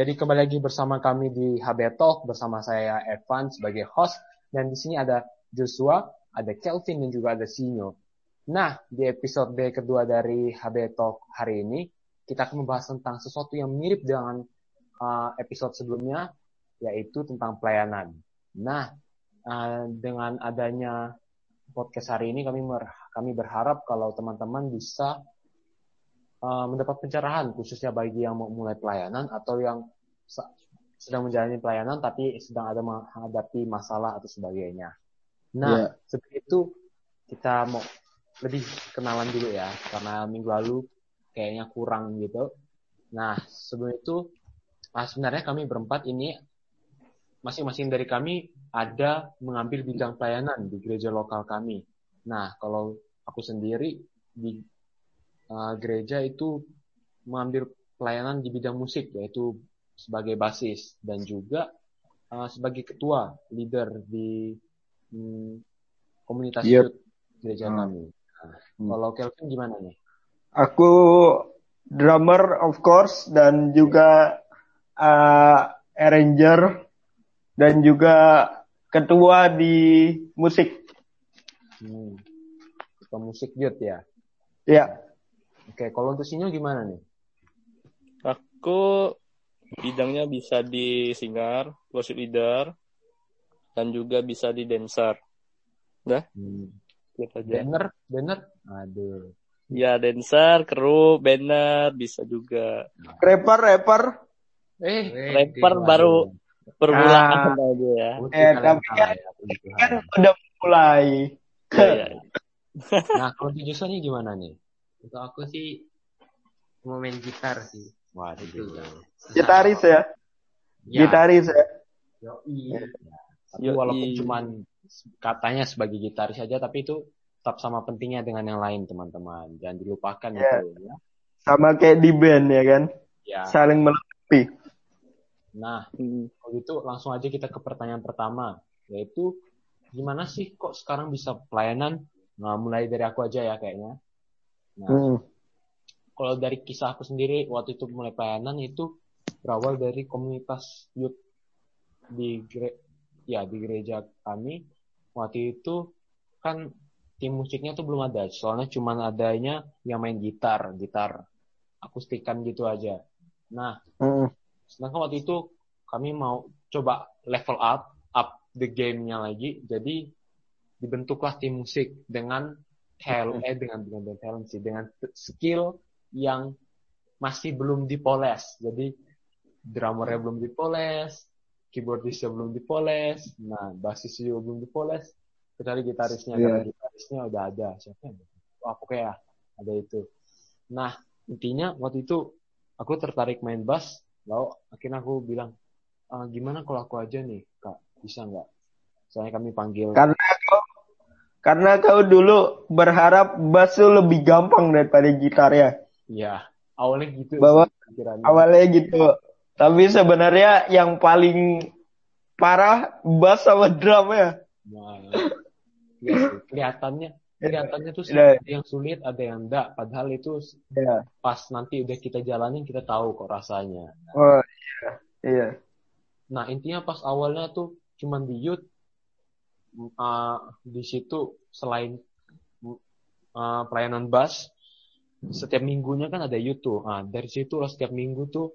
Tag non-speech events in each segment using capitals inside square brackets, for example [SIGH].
Jadi kembali lagi bersama kami di HB Talk bersama saya Evan sebagai host dan di sini ada Joshua, ada Kelvin dan juga ada Sinyo. Nah, di episode kedua dari HB Talk hari ini kita akan membahas tentang sesuatu yang mirip dengan uh, episode sebelumnya yaitu tentang pelayanan. Nah, uh, dengan adanya podcast hari ini kami kami berharap kalau teman-teman bisa uh, mendapat pencerahan khususnya bagi yang mau mulai pelayanan atau yang sedang menjalani pelayanan tapi sedang ada menghadapi masalah atau sebagainya. Nah, yeah. seperti itu kita mau lebih kenalan dulu ya karena minggu lalu kayaknya kurang gitu. Nah, sebelum itu nah sebenarnya kami berempat ini masing-masing dari kami ada mengambil bidang pelayanan di gereja lokal kami. Nah, kalau aku sendiri di uh, gereja itu mengambil pelayanan di bidang musik yaitu sebagai basis dan juga uh, sebagai ketua leader di um, komunitas yep. gereja hmm. kami. Nah, hmm. Kalau Kelvin gimana nih? Aku drummer of course dan juga uh, arranger dan juga ketua di musik. Hmm. Ketua musik youth ya? Iya. Oke, kalau untuk Sinyo gimana nih? Aku bidangnya bisa di singer, worship leader, dan juga bisa di dancer. Dah? Hmm. Banner, banner, aduh. Ya, dancer, kru, banner, bisa juga. Rapper, rapper. Eh, rapper baru permulaan ah. aja ya. Eh, tapi kan, kan udah mulai. Ya, ya. nah, kalau di gimana nih? Untuk aku sih mau main gitar sih. Wah, itu ya. Gitaris ya? ya. Gitaris ya? Yo, iya. Tapi walaupun cuman katanya sebagai gitaris saja, tapi itu tetap sama pentingnya dengan yang lain, teman-teman. Jangan dilupakan ya. itu. Ya. Sama kayak di band ya kan? Ya. Saling melengkapi. Nah, hmm. kalau gitu langsung aja kita ke pertanyaan pertama, yaitu gimana sih kok sekarang bisa pelayanan? Nah, mulai dari aku aja ya kayaknya. Nah, hmm. Kalau dari kisah aku sendiri waktu itu mulai pelayanan itu berawal dari komunitas youth di ya di gereja kami. Waktu itu kan tim musiknya tuh belum ada soalnya cuma adanya yang main gitar gitar akustikan gitu aja. Nah mm. sedangkan waktu itu kami mau coba level up up the game-nya lagi. Jadi dibentuklah tim musik dengan talent eh dengan dengan talent sih dengan skill yang masih belum dipoles. Jadi drummernya belum dipoles keyboardisnya belum dipoles nah basisnya belum dipoles kecuali gitarisnya yeah. karena gitarisnya udah ada. Siapa yang wah pokoknya ada itu. Nah intinya waktu itu aku tertarik main bass lalu akhirnya aku bilang e, gimana kalau aku aja nih kak? Bisa nggak? Soalnya kami panggil. Karena karena kau dulu berharap bass lebih gampang daripada gitar ya. Iya, awalnya gitu. Bahwa awalnya gitu. Tapi sebenarnya yang paling parah bass sama drum ya. Nah, ya kelihatannya kelihatannya tuh ya. ada yang sulit, ada yang enggak. Padahal itu ya. pas nanti udah kita jalanin kita tahu kok rasanya. Oh iya, iya. Nah intinya pas awalnya tuh cuman di youth uh, di situ selain uh, pelayanan bus setiap minggunya kan ada YouTube. Nah, dari situ setiap minggu tuh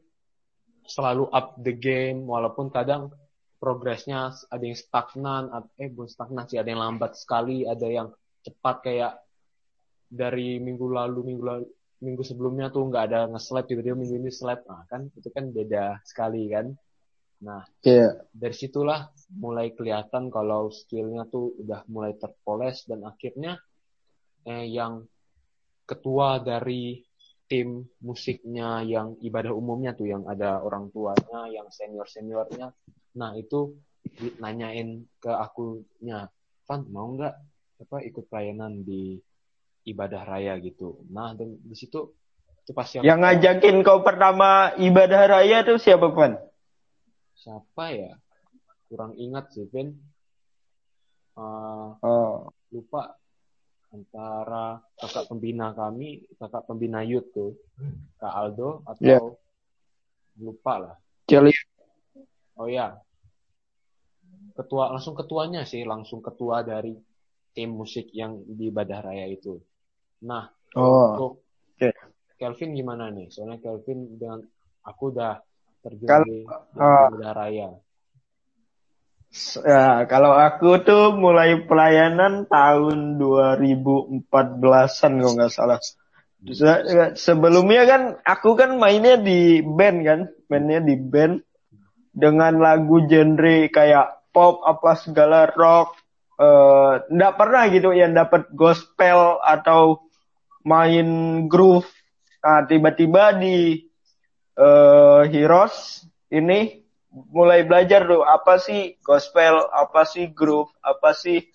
selalu up the game walaupun kadang progresnya ada yang stagnan, eh bukan stagnan sih, ada yang lambat sekali, ada yang cepat kayak dari minggu lalu, minggu lalu, minggu sebelumnya tuh nggak ada nge-slap, tiba-tiba minggu ini slap. Nah, kan itu kan beda sekali kan. Nah, yeah. dari situlah mulai kelihatan kalau skillnya tuh udah mulai terpoles dan akhirnya eh, yang ketua dari tim musiknya yang ibadah umumnya tuh yang ada orang tuanya, yang senior seniornya, nah itu nanyain ke akunya, Van mau nggak apa ikut pelayanan di ibadah raya gitu. Nah dan di situ itu pasti yang, yang ngajakin kau pertama ibadah raya tuh siapa Van? siapa ya kurang ingat sih Vin uh, oh. lupa antara kakak pembina kami kakak pembina youth tuh kak Aldo atau yeah. lupa lah Celi. Oh ya. Ketua langsung ketuanya sih, langsung ketua dari tim musik yang di Badah Raya itu. Nah, Oh. untuk Oke. Kelvin gimana nih? Soalnya Kelvin dengan aku udah terjun Kalau- di, di ah. Badah Raya. Ya, kalau aku tuh mulai pelayanan tahun 2014-an kalau nggak salah. Se- sebelumnya kan aku kan mainnya di band kan, mainnya di band dengan lagu genre kayak pop apa segala rock. Eh, nggak pernah gitu yang dapat gospel atau main groove. Nah, tiba-tiba di eh Heroes ini mulai belajar tuh apa sih gospel, apa sih groove, apa sih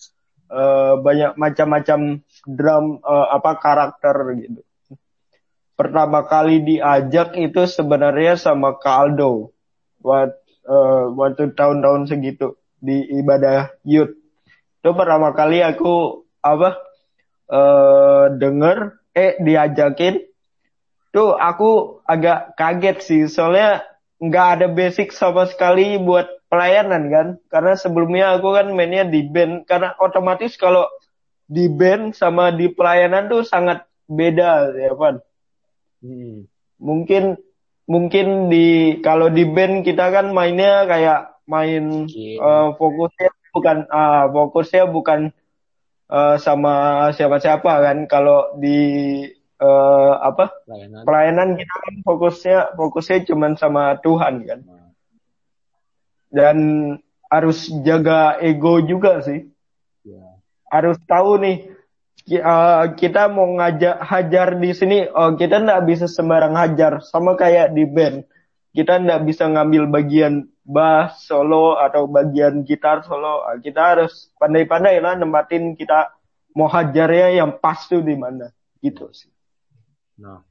eh, banyak macam-macam drum eh, apa karakter gitu. Pertama kali diajak itu sebenarnya sama Kak Aldo buat eh, waktu tahun-tahun segitu di ibadah youth. Itu pertama kali aku apa eh denger eh diajakin tuh aku agak kaget sih soalnya nggak ada basic sama sekali buat pelayanan kan? Karena sebelumnya aku kan mainnya di band. Karena otomatis kalau di band sama di pelayanan tuh sangat beda ya Pan Hmm. mungkin mungkin di kalau di band kita kan mainnya kayak main eh, fokusnya bukan ah, fokusnya bukan eh, sama siapa-siapa kan? Kalau di eh, apa Pelayanan. pelayanan kita kan fokusnya fokusnya cuman sama Tuhan kan. Nah, dan harus jaga ego juga sih. Ya. harus tahu nih eh, kita mau ngajak hajar di sini oh kita nggak bisa sembarang hajar. Sama kayak di band. Kita nggak bisa ngambil bagian bass solo atau bagian gitar solo. Kita harus pandai-pandai lah nempatin kita mau hajarnya yang pas tuh di mana. Gitu sih Nah,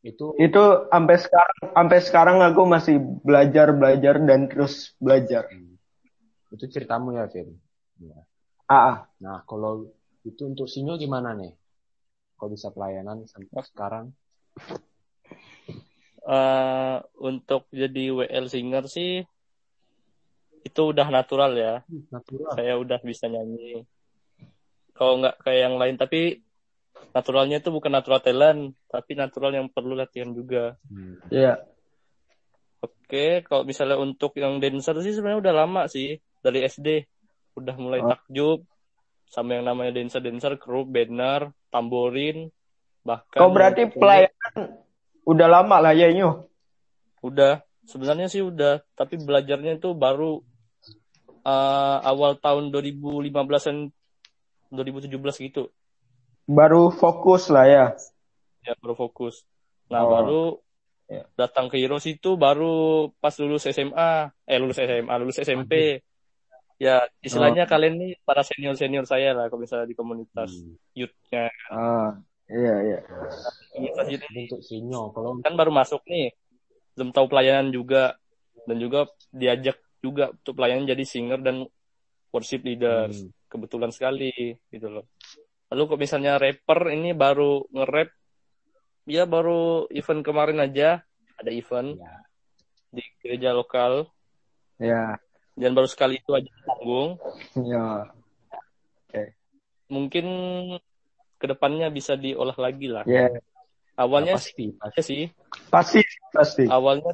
itu itu sampai sekarang sampai sekarang aku masih belajar belajar dan terus belajar itu ceritamu ya, Vin. Ya. ah ah. Nah, kalau itu untuk Sinyo gimana nih? Kok bisa pelayanan sampai sekarang? Eh, untuk jadi WL singer sih itu udah natural ya. Natural. Saya udah bisa nyanyi. Kalau nggak kayak yang lain, tapi naturalnya itu bukan natural talent, tapi natural yang perlu latihan juga. Hmm. Iya. Oke, kalau misalnya untuk yang dancer sih sebenarnya udah lama sih dari SD udah mulai Oh. takjub sama yang namanya dancer dancer, kru, banner, tamborin, bahkan Kau berarti yang- pelayanan udah lama lah ya Nyo. Udah, sebenarnya sih udah, tapi belajarnya itu baru uh, awal tahun 2015-an 2017 gitu. Baru fokus lah ya. Ya, baru fokus. Nah, Oh. baru Ya. datang ke Heroes itu baru pas lulus SMA, eh lulus SMA, lulus SMP. Ya, istilahnya Oh. kalian nih para senior-senior saya lah kalau misalnya di komunitas Hmm. youth-nya. Ah, iya iya. Komunitas youth Itu untuk Sinyo. Kalau kan baru masuk nih belum tahu pelayanan juga dan juga diajak juga untuk pelayanan jadi singer dan worship leader Hmm. kebetulan sekali gitu loh lalu kok misalnya rapper ini baru nge-rap ya baru event kemarin aja ada event ya, di gereja lokal Ya. dan baru sekali itu aja panggung Ya. mungkin ke depannya bisa diolah lagi lah Ya. awalnya pasti, pasti. sih sih Pasti pasti. awalnya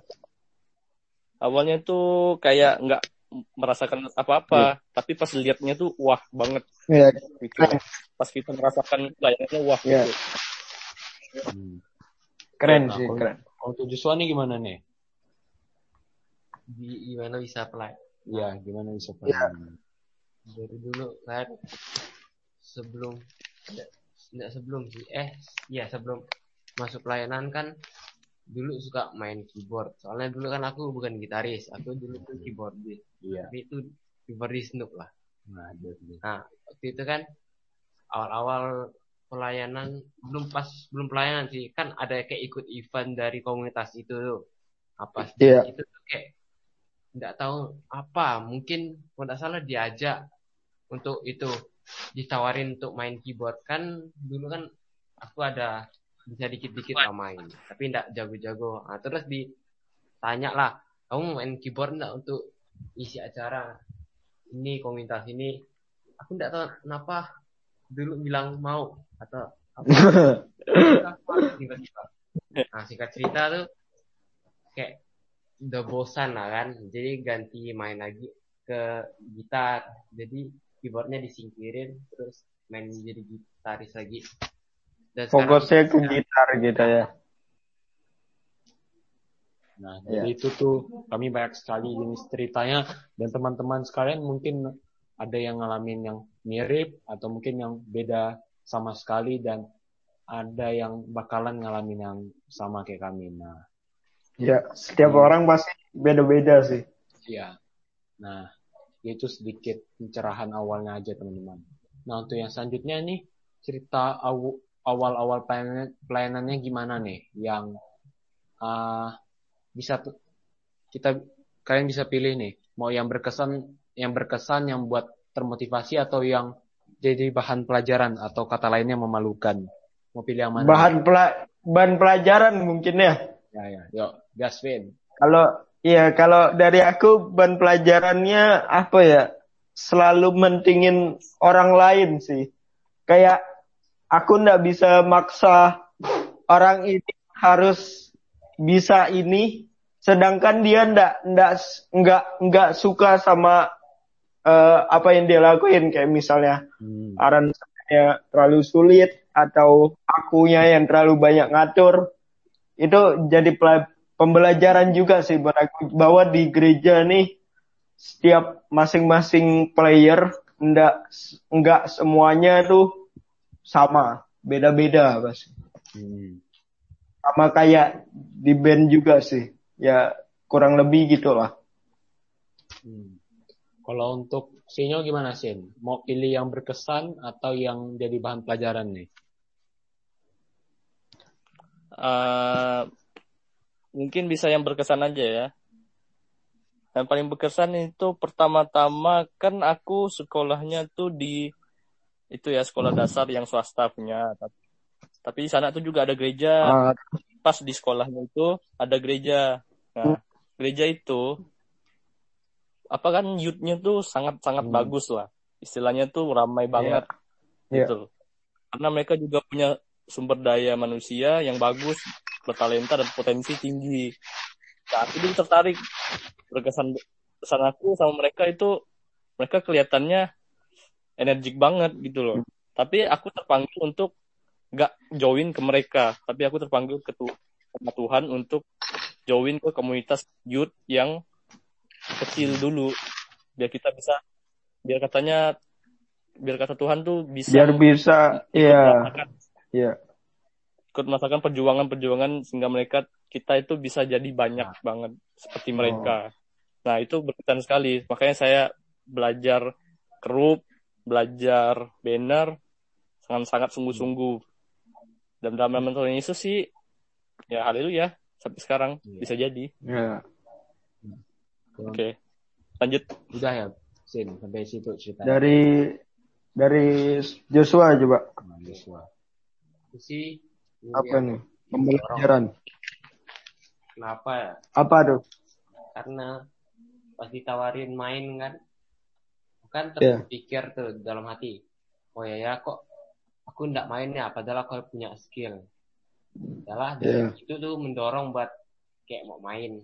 awalnya tuh kayak nggak merasakan apa-apa tapi pas liatnya tuh wah banget Ya. gitu pas kita merasakan pelayanannya wah Iya. gitu. Hmm. Keren Nah, sih, kalau- keren. Kalau untuk Joshua nih gimana nih? Di gimana bisa apply? Iya, gimana bisa Iya. pelayanan? Dari dulu kan sebelum enggak, enggak sebelum sih. Eh, iya sebelum masuk pelayanan kan dulu suka main keyboard. Soalnya dulu kan aku bukan gitaris, aku dulu tuh keyboardis. Iya. Tapi itu keyboardis noob lah. Nah. Nah, waktu itu kan awal-awal pelayanan belum pas belum pelayanan sih kan ada kayak ikut event dari komunitas itu tuh apa sih Iya. itu tuh kayak nggak tahu apa mungkin kalau nggak salah diajak untuk itu ditawarin untuk main keyboard kan dulu kan aku ada bisa dikit-dikit. Lah main tapi nggak jago-jago. Nah, terus ditanya lah kamu main keyboard enggak untuk isi acara? Ini komunitas ini. Aku enggak tahu kenapa dulu bilang mau atau apa. [LAUGHS] Tiba-tiba. Nah singkat cerita tuh kayak udah bosan lah kan. Jadi ganti main lagi ke gitar. Jadi keyboardnya disingkirin terus main jadi gitaris lagi dan Fokusnya ke gitar gitu ya. Nah, Iya. dari itu tuh kami banyak sekali jenis ceritanya dan teman-teman sekalian mungkin ada yang ngalamin yang mirip atau mungkin yang beda sama sekali dan ada yang bakalan ngalamin yang sama kayak kami. Nah, Ya, setiap orang pasti beda-beda sih. iya. Nah, itu sedikit pencerahan awalnya aja teman-teman. Nah, untuk yang selanjutnya nih cerita aw- awal-awal pelayanan, pelayanannya gimana nih yang ah, bisa kita kalian bisa pilih nih mau yang berkesan yang berkesan yang buat termotivasi atau yang jadi bahan pelajaran atau kata lainnya memalukan mau pilih yang mana Bahan pela bahan pelajaran mungkin ya. ya ya yuk Gasvin Kalau iya kalau dari aku bahan pelajarannya apa ya? Selalu mentingin orang lain sih. Kayak aku ndak bisa maksa orang ini harus bisa ini, sedangkan dia ndak ndak nggak nggak suka sama eh, apa yang dia lakuin. Kayak misalnya hmm. aransemennya terlalu sulit atau akunya yang terlalu banyak ngatur. Itu jadi pembelajaran juga sih buat aku. Bahwa di gereja nih setiap masing-masing player enggak enggak semuanya tuh sama beda-beda pasti Hmm. sama kayak di band juga sih ya kurang lebih gitulah Hmm. Kalau untuk Sinyo gimana Sin? Mau pilih yang berkesan atau yang jadi bahan pelajaran nih? Eh, mungkin bisa yang berkesan aja ya. Yang paling berkesan itu pertama-tama kan aku sekolahnya tuh di itu ya sekolah dasar yang swasta punya. Tapi, tapi di sana tuh juga ada gereja. Ah, Pas di sekolahnya itu ada gereja. Nah, gereja itu apa kan youth-nya tuh sangat-sangat Hmm. bagus lah. Istilahnya tuh ramai banget Iya. gitu. Karena mereka juga punya sumber daya manusia yang bagus, bertalenta dan potensi tinggi. Nah, aku juga tertarik berkesan kesan aku sama mereka itu mereka kelihatannya energik banget gitu loh. Tapi aku terpanggil untuk nggak join ke mereka, tapi aku terpanggil ke tu- sama Tuhan untuk join ke komunitas youth yang kecil dulu. Biar kita bisa biar katanya biar kata Tuhan tuh bisa biar bisa ya merasakan ya ikut merasakan perjuangan-perjuangan sehingga mereka kita itu bisa jadi banyak banget seperti mereka. Nah itu berkesan sekali. Makanya saya belajar kerup, belajar banner sangat-sangat sungguh-sungguh. Dan dalam nama Tuhan Yesus sih, ya haleluya sampai sekarang Iya. bisa jadi. ya Oke, lanjut. Udah ya, Sin, sampai situ ceritanya. dari dari Joshua coba Nah, Joshua. Itu ini apa nih pembelajaran kenapa ya apa tuh karena pas ditawarin main kan kan Iya. terpikir tuh dalam hati oh ya ya kok aku ndak main ya padahal aku punya skill adalah dari Iya. situ tuh mendorong buat kayak mau main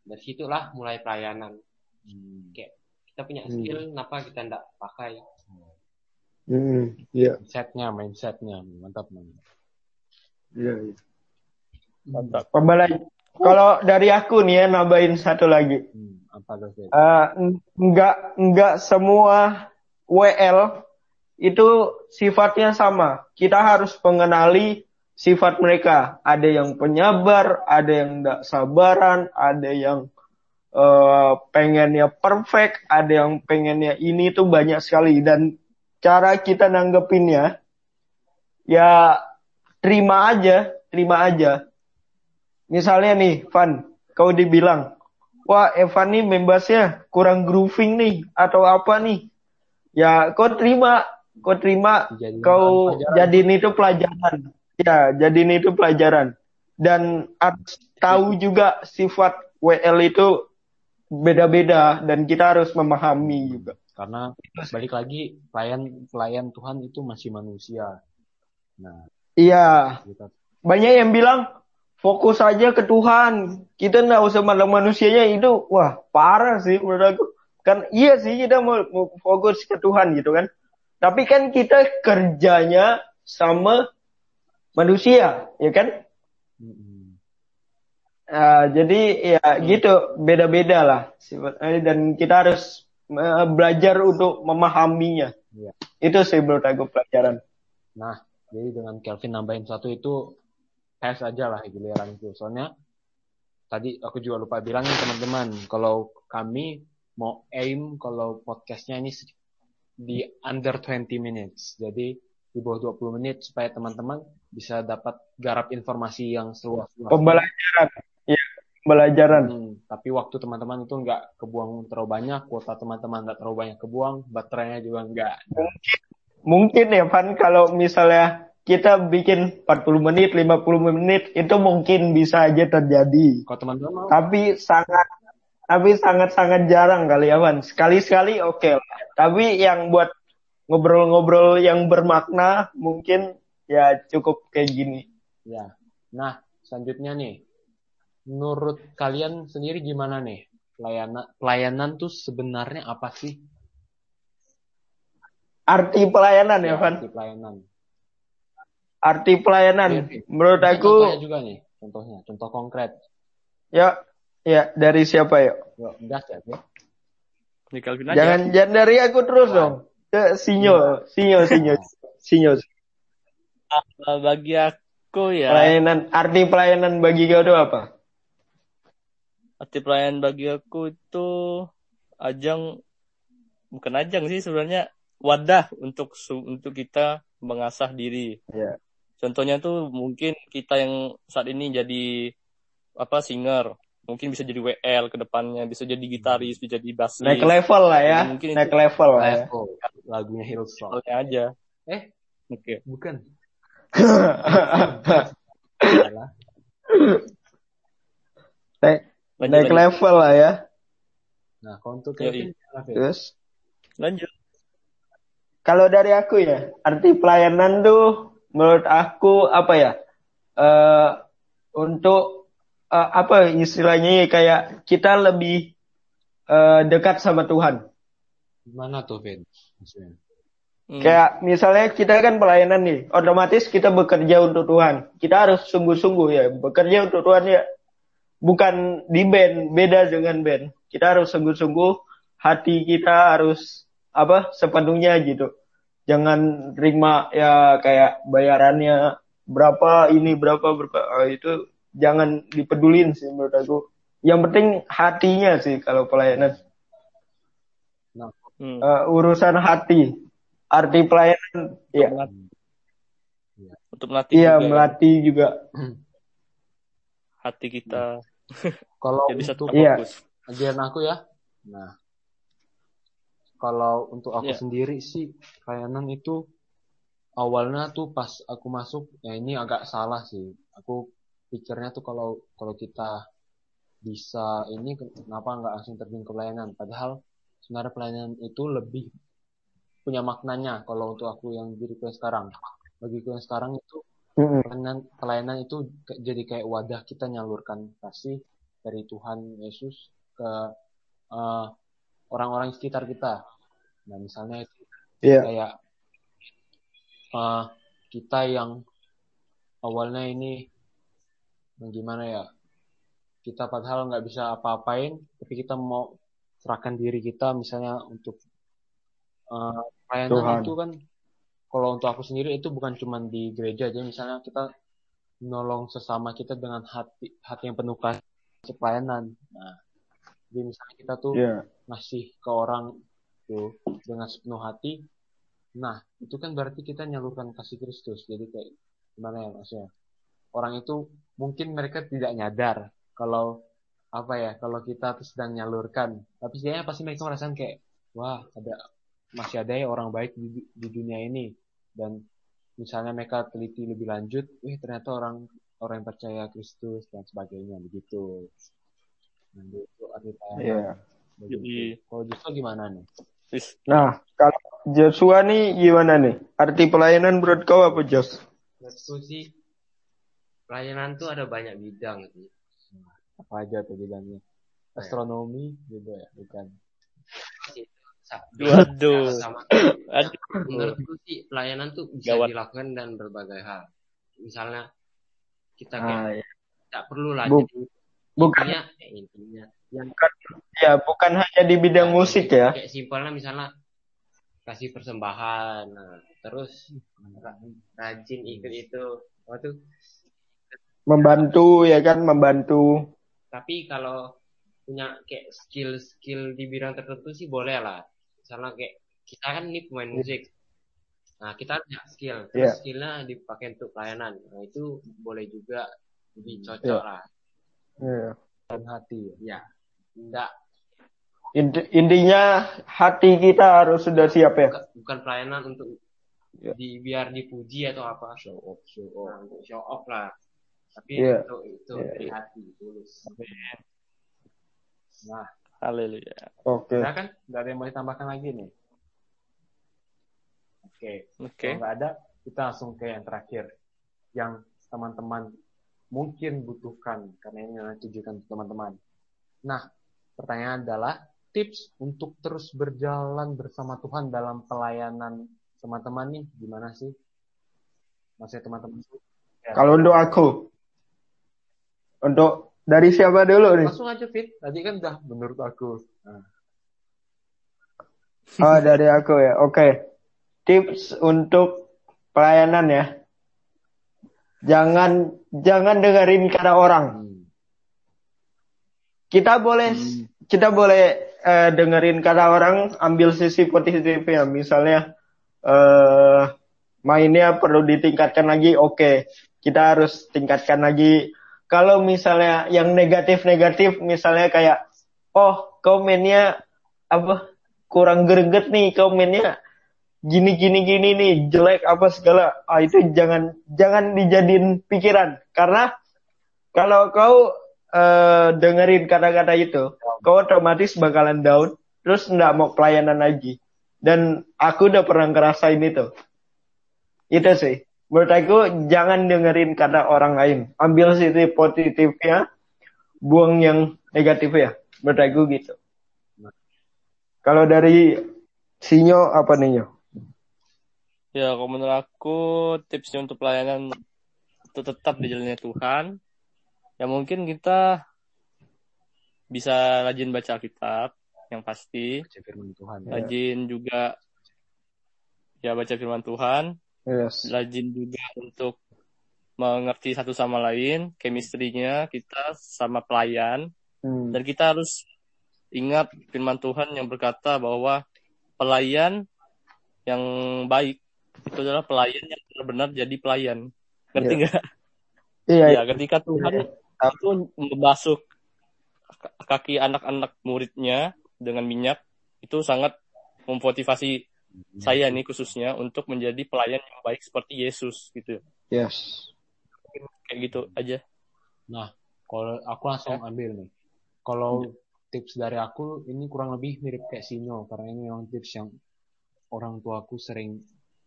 dari situlah mulai pelayanan Hmm. kayak kita punya Hmm. skill kenapa kita ndak pakai hmm iya Mindsetnya, mindsetnya. Mantap, mantap. iya iya. Mantap. Pembela- kalau dari aku nih ya nambahin satu lagi Hmm, apa tuh? Eh, n- nggak nggak semua WL itu sifatnya sama. Kita harus mengenali sifat mereka. Ada yang penyabar, ada yang tidak sabaran, ada yang eh, pengennya perfect, ada yang pengennya ini tuh banyak sekali dan cara kita nanggepinnya ya terima aja, terima aja. Misalnya nih, Van, kau dibilang, wah Evan nih membasnya kurang grooving nih atau apa nih? Ya kau terima kau terima Dijadiin kau jadiin itu pelajaran. Ya jadiin itu pelajaran. Dan harus tahu juga sifat WL itu beda-beda dan kita harus memahami juga. Karena balik lagi pelayan pelayan Tuhan itu masih manusia. Nah, Iya, kita banyak yang bilang fokus aja ke Tuhan. Kita nggak usah mandang manusianya itu, wah parah sih menurut aku. Kan iya sih kita mau, mau fokus ke Tuhan gitu kan. Tapi kan kita kerjanya sama manusia, ya kan? Eh, jadi ya gitu beda-beda lah sifatnya dan kita harus eh, belajar untuk memahaminya. Iya. Itu sih menurut aku pelajaran. Nah, jadi dengan Kelvin nambahin satu itu pass aja lah giliran itu. Soalnya tadi aku juga lupa bilang nih teman-teman, kalau kami mau aim kalau podcastnya ini di under 20 minutes. Jadi di bawah 20 menit supaya teman-teman bisa dapat garap informasi yang seluas-luasnya. Pembelajaran, ya pembelajaran. Hmm, tapi waktu teman-teman itu nggak kebuang terlalu banyak, kuota teman-teman nggak terlalu banyak kebuang, baterainya juga nggak. Mungkin ya Van kalau misalnya kita bikin 40 menit, 50 menit itu mungkin bisa aja terjadi. Kalau teman-teman Tapi sangat tapi sangat-sangat jarang kali ya Van. Sekali-sekali oke lah. Tapi yang buat ngobrol-ngobrol yang bermakna mungkin ya cukup kayak gini. Ya. Nah, selanjutnya nih. Menurut kalian sendiri gimana nih? Pelayanan pelayanan tuh sebenarnya apa sih? Arti pelayanan ya Van. arti pelayanan. Arti pelayanan Iya, iya. menurut aku contohnya juga nih, contohnya, contoh konkret. ya ya dari siapa ya? Yuk, gas ya, oke? Ini Calvin aja. Jangan jangan dari aku terus dong. Ke Sinyo, Sinyo, Sinyo, Sinyo. Uh, bagi aku ya, Pelayanan, arti pelayanan bagi kau itu apa? arti pelayanan bagi aku itu ajang, bukan ajang sih sebenarnya wadah untuk su- untuk kita mengasah diri. Ya. Contohnya tuh mungkin kita yang saat ini jadi apa singer, mungkin bisa jadi WL ke depannya, bisa jadi gitaris, bisa jadi bassist. Naik level lah ya, Mungkin naik level lah ya. Level. Lagunya Hillsong. Soalnya aja. Eh, Oke. bukan. Salah. [LAUGHS] naik, Lanjut, naik lanjut. level lah ya. Nah. Kevin, gimana, Vin? Terus Lanjut. kalau dari aku ya, arti pelayanan tuh menurut aku apa ya? eh untuk eh, apa istilahnya ya, kayak kita lebih eh, dekat sama Tuhan. Gimana tuh, Vin? Maksudnya. Hmm. Kayak misalnya kita kan pelayanan nih, otomatis kita bekerja untuk Tuhan. Kita harus sungguh-sungguh ya, bekerja untuk Tuhan ya. Bukan di band, beda dengan band. Kita harus sungguh-sungguh, hati kita harus apa sepenuhnya gitu. Jangan terima ya kayak bayarannya berapa ini berapa berapa Ah, itu jangan dipedulin sih menurut aku. Yang penting hatinya sih kalau pelayanan Hmm. Eh, urusan hati. Arti pelayanan ya Untuk melatih Iya, juga ya, melatih juga. hati kita Kalau [LAUGHS] ya bisa untuk Iya. ajaran aku ya. Nah, kalau untuk aku Iya. sendiri sih pelayanan itu awalnya tuh pas aku masuk ya ini agak salah sih. Aku pikirnya tuh kalau kalau kita bisa ini kenapa nggak langsung terjun ke pelayanan? Padahal sebenarnya pelayanan itu lebih punya maknanya kalau untuk aku yang diriku yang sekarang. Bagiku yang sekarang itu pelayanan, pelayanan itu jadi kayak wadah kita nyalurkan kasih dari Tuhan Yesus ke eh, orang-orang sekitar kita. Nah, misalnya itu Iya. kayak eh, kita yang awalnya ini gimana ya? Kita padahal nggak bisa apa-apain, tapi kita mau serahkan diri kita misalnya untuk eh, pelayanan Tuhan. itu kan kalau untuk aku sendiri itu bukan cuma di gereja aja misalnya kita menolong sesama kita dengan hati hati yang penuh kasih pelayanan. Nah, jadi misalnya kita tuh Iya. ngasih ke orang tuh dengan sepenuh hati. Nah, itu kan berarti kita nyalurkan kasih Kristus. Jadi kayak gimana ya maksudnya? Orang itu mungkin mereka tidak nyadar kalau apa ya, kalau kita tuh sedang nyalurkan. Tapi setidaknya pasti mereka merasakan kayak wah, ada masih ada ya orang baik di, di dunia ini. Dan misalnya mereka teliti lebih lanjut, wih ternyata orang orang yang percaya Kristus dan sebagainya begitu. Nah, itu arti pelayanan. Iya. Jadi, Kalau justru gimana nih? Nah, kalau Joshua nih gimana nih? Arti pelayanan menurut kau apa, Jos? Menurutku sih pelayanan tuh ada banyak bidang sih. Apa aja tuh bidangnya? Astronomi gitu ya, bukan? Sa- Waduh. sama menurutku sih pelayanan tuh bisa Gawat. dilakukan dan berbagai hal. Misalnya kita kayak Nah, ya. tak perlu lah jadi bukan intinya intinya. Yang ya bukan hanya di bidang musik ya. kayak simpelnya misalnya kasih persembahan nah, terus ra- rajin ikut itu waktu Membantu ya kan, membantu. tapi kalau punya kayak skill-skill di bidang tertentu sih boleh lah. Misalnya kayak kita kan ini pemain musik. Nah kita punya skill. Terus Iya. skillnya dipakai untuk pelayanan. Nah itu boleh juga. Jadi cocok Iya. lah Iya. Dan hati ya. enggak Inti- Intinya hati kita harus sudah siap ya. bukan, bukan pelayanan untuk Iya. di biar dipuji atau apa show off show off Nah, untuk show off lah tapi Iya. itu itu Iya, dari iya. hati tulus Nah, Haleluya. Oke. udah kan? Gak ada yang mau ditambahkan lagi nih? Oke. Oke. Kalau nggak ada, kita langsung ke yang terakhir. Yang teman-teman mungkin butuhkan. Karena ini tujukan untuk teman-teman. Nah, pertanyaan adalah tips untuk terus berjalan bersama Tuhan dalam pelayanan teman-teman nih gimana sih? Maksudnya teman-teman Ya. Kalau untuk aku, untuk dari siapa dulu nih? langsung aja Fit. Tadi kan udah menurut aku. Nah, Oh, dari aku ya. Oke. Tips untuk pelayanan ya. Jangan jangan dengerin kata orang. hmm. Kita boleh kita boleh eh, dengerin kata orang, ambil sisi positifnya. Misalnya eh mainnya perlu ditingkatkan lagi, oke. Kita harus tingkatkan lagi. Kalau misalnya yang negatif-negatif, misalnya kayak, oh kau mainnya apa kurang greget nih, kau mainnya gini gini gini nih jelek apa segala. Ah itu jangan jangan dijadiin pikiran. Karena kalau kau eh, dengerin kata-kata itu kau otomatis bakalan down terus nggak mau pelayanan lagi. Dan aku udah pernah ngerasain itu. Itu sih. Menurut aku jangan dengerin kata orang lain. Ambil sisi positifnya buang yang negatifnya menurut aku gitu. Kalau dari Sinyo apa nih Nyo? Ya, kalau menurut aku tipsnya untuk pelayanan itu tetap di jalannya Tuhan. Ya mungkin kita bisa rajin baca Alkitab yang pasti, Baca firman Tuhan. Ya. rajin juga ya baca firman Tuhan, Yes. rajin juga untuk mengerti satu sama lain, chemistry-nya kita sama pelayan Hmm. dan kita harus ingat firman Tuhan yang berkata bahwa pelayan yang baik itu adalah pelayan yang benar-benar jadi pelayan. Ngerti Iya. nggak? Iya, Ya, ketika Tuhan itu membasuh kaki anak-anak muridnya dengan minyak, itu sangat memotivasi saya nih khususnya untuk menjadi pelayan yang baik seperti Yesus gitu. yes. Kayak gitu aja. Nah, kalau aku langsung ambil nih. Kalau tips dari aku ini kurang lebih mirip kayak Sinyo karena ini memang tips yang orang tuaku sering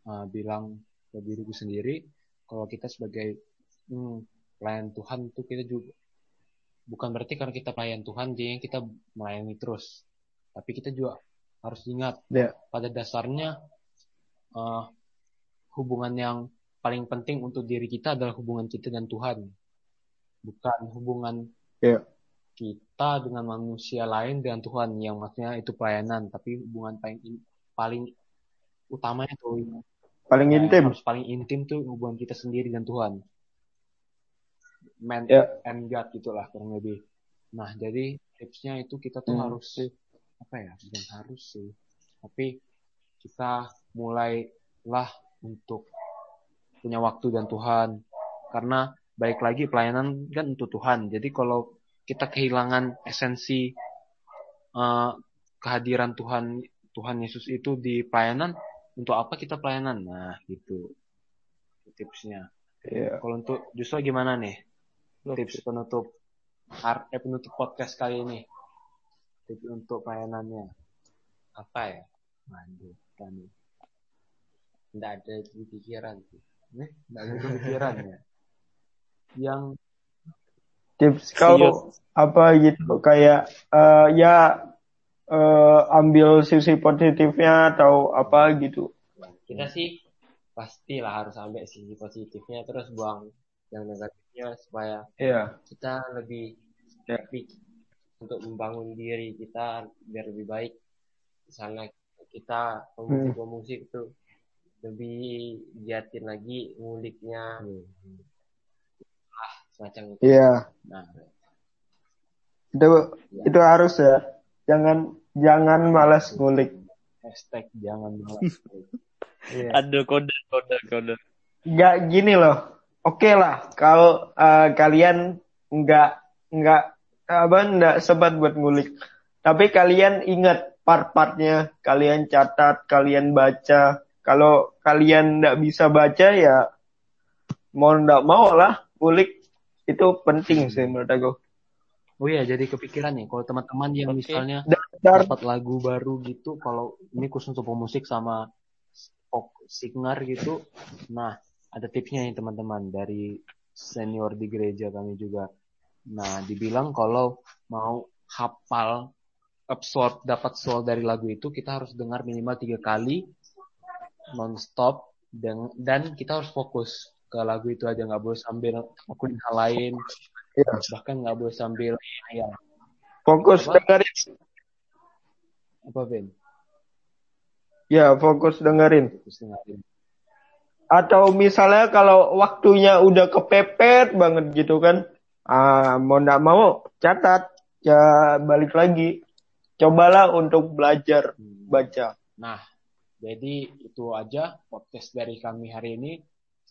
uh, bilang ke diriku sendiri kalau kita sebagai hmm, pelayan Tuhan itu kita juga bukan berarti karena kita pelayan Tuhan jadi kita melayani terus tapi kita juga harus ingat Ya. pada dasarnya uh, hubungan yang paling penting untuk diri kita adalah hubungan kita dan Tuhan bukan hubungan Ya. kita dengan manusia lain dengan Tuhan yang maksudnya itu pelayanan tapi hubungan paling in- paling utama itu Paling yang intim. harus paling intim tuh hubungan kita sendiri dan Tuhan man Ya. and God gitulah kurang lebih nah jadi tipsnya itu kita tuh Hmm. harus apa ya bukan harus sih tapi kita mulailah untuk punya waktu dan Tuhan karena baik lagi pelayanan kan untuk Tuhan jadi kalau kita kehilangan esensi eh, kehadiran Tuhan Tuhan Yesus itu di pelayanan untuk apa kita pelayanan nah gitu tipsnya Iya. kalau untuk justru gimana nih tips penutup eh, penutup podcast kali ini. Tips untuk pelayanannya. Apa ya? Waduh, kami. Nggak ada di pikiran sih. Nih, nggak ada kepikiran ya. Yang Tips kalau apa gitu kayak eh, ya eh, ambil sisi positifnya atau apa gitu. Kita sih pastilah harus ambil sisi positifnya terus buang yang negatifnya supaya Iya. kita lebih lebih untuk membangun diri kita biar lebih baik misalnya kita pemusik-pemusik itu lebih giatin lagi nguliknya ah semacam itu Iya. nah, Itu itu harus ya. Jangan jangan malas ngulik. hashtag jangan malas. [LAUGHS] Iya. Aduh kode kode kode. Nggak gini loh. Oke lah kalau eh, kalian nggak nggak apa nggak sempat buat ngulik. Tapi kalian ingat part-partnya, kalian catat, kalian baca. Kalau kalian nggak bisa baca ya mau nggak mau lah ngulik itu penting sih menurut aku. Oh iya, jadi kepikiran nih, kalau teman-teman yang Oke. misalnya dapat lagu baru gitu, kalau ini khusus untuk pemusik sama pop singer gitu, nah ada tipsnya nih teman-teman dari senior di gereja kami juga. Nah, dibilang kalau mau hafal absorb dapat soul dari lagu itu kita harus dengar minimal tiga kali non-stop dan, dan kita harus fokus ke lagu itu aja nggak boleh sambil ngelakuin hal lain Iya. bahkan nggak boleh sambil ya fokus Apa? dengerin. apa Ben Ya fokus dengerin. Terus dengerin. Atau misalnya kalau waktunya udah kepepet banget gitu kan, ah, mau nggak mau catat, ya balik lagi. Cobalah untuk belajar Hmm. baca. Nah, jadi itu aja podcast dari kami hari ini.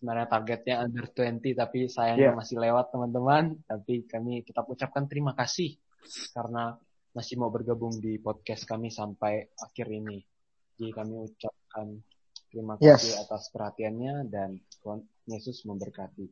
Sebenarnya targetnya under 20 tapi sayangnya Iya. masih lewat teman-teman. Tapi kami tetap ucapkan terima kasih karena masih mau bergabung di podcast kami sampai akhir ini. Jadi kami ucapkan terima Yes. kasih atas perhatiannya dan Tuhan Yesus memberkati.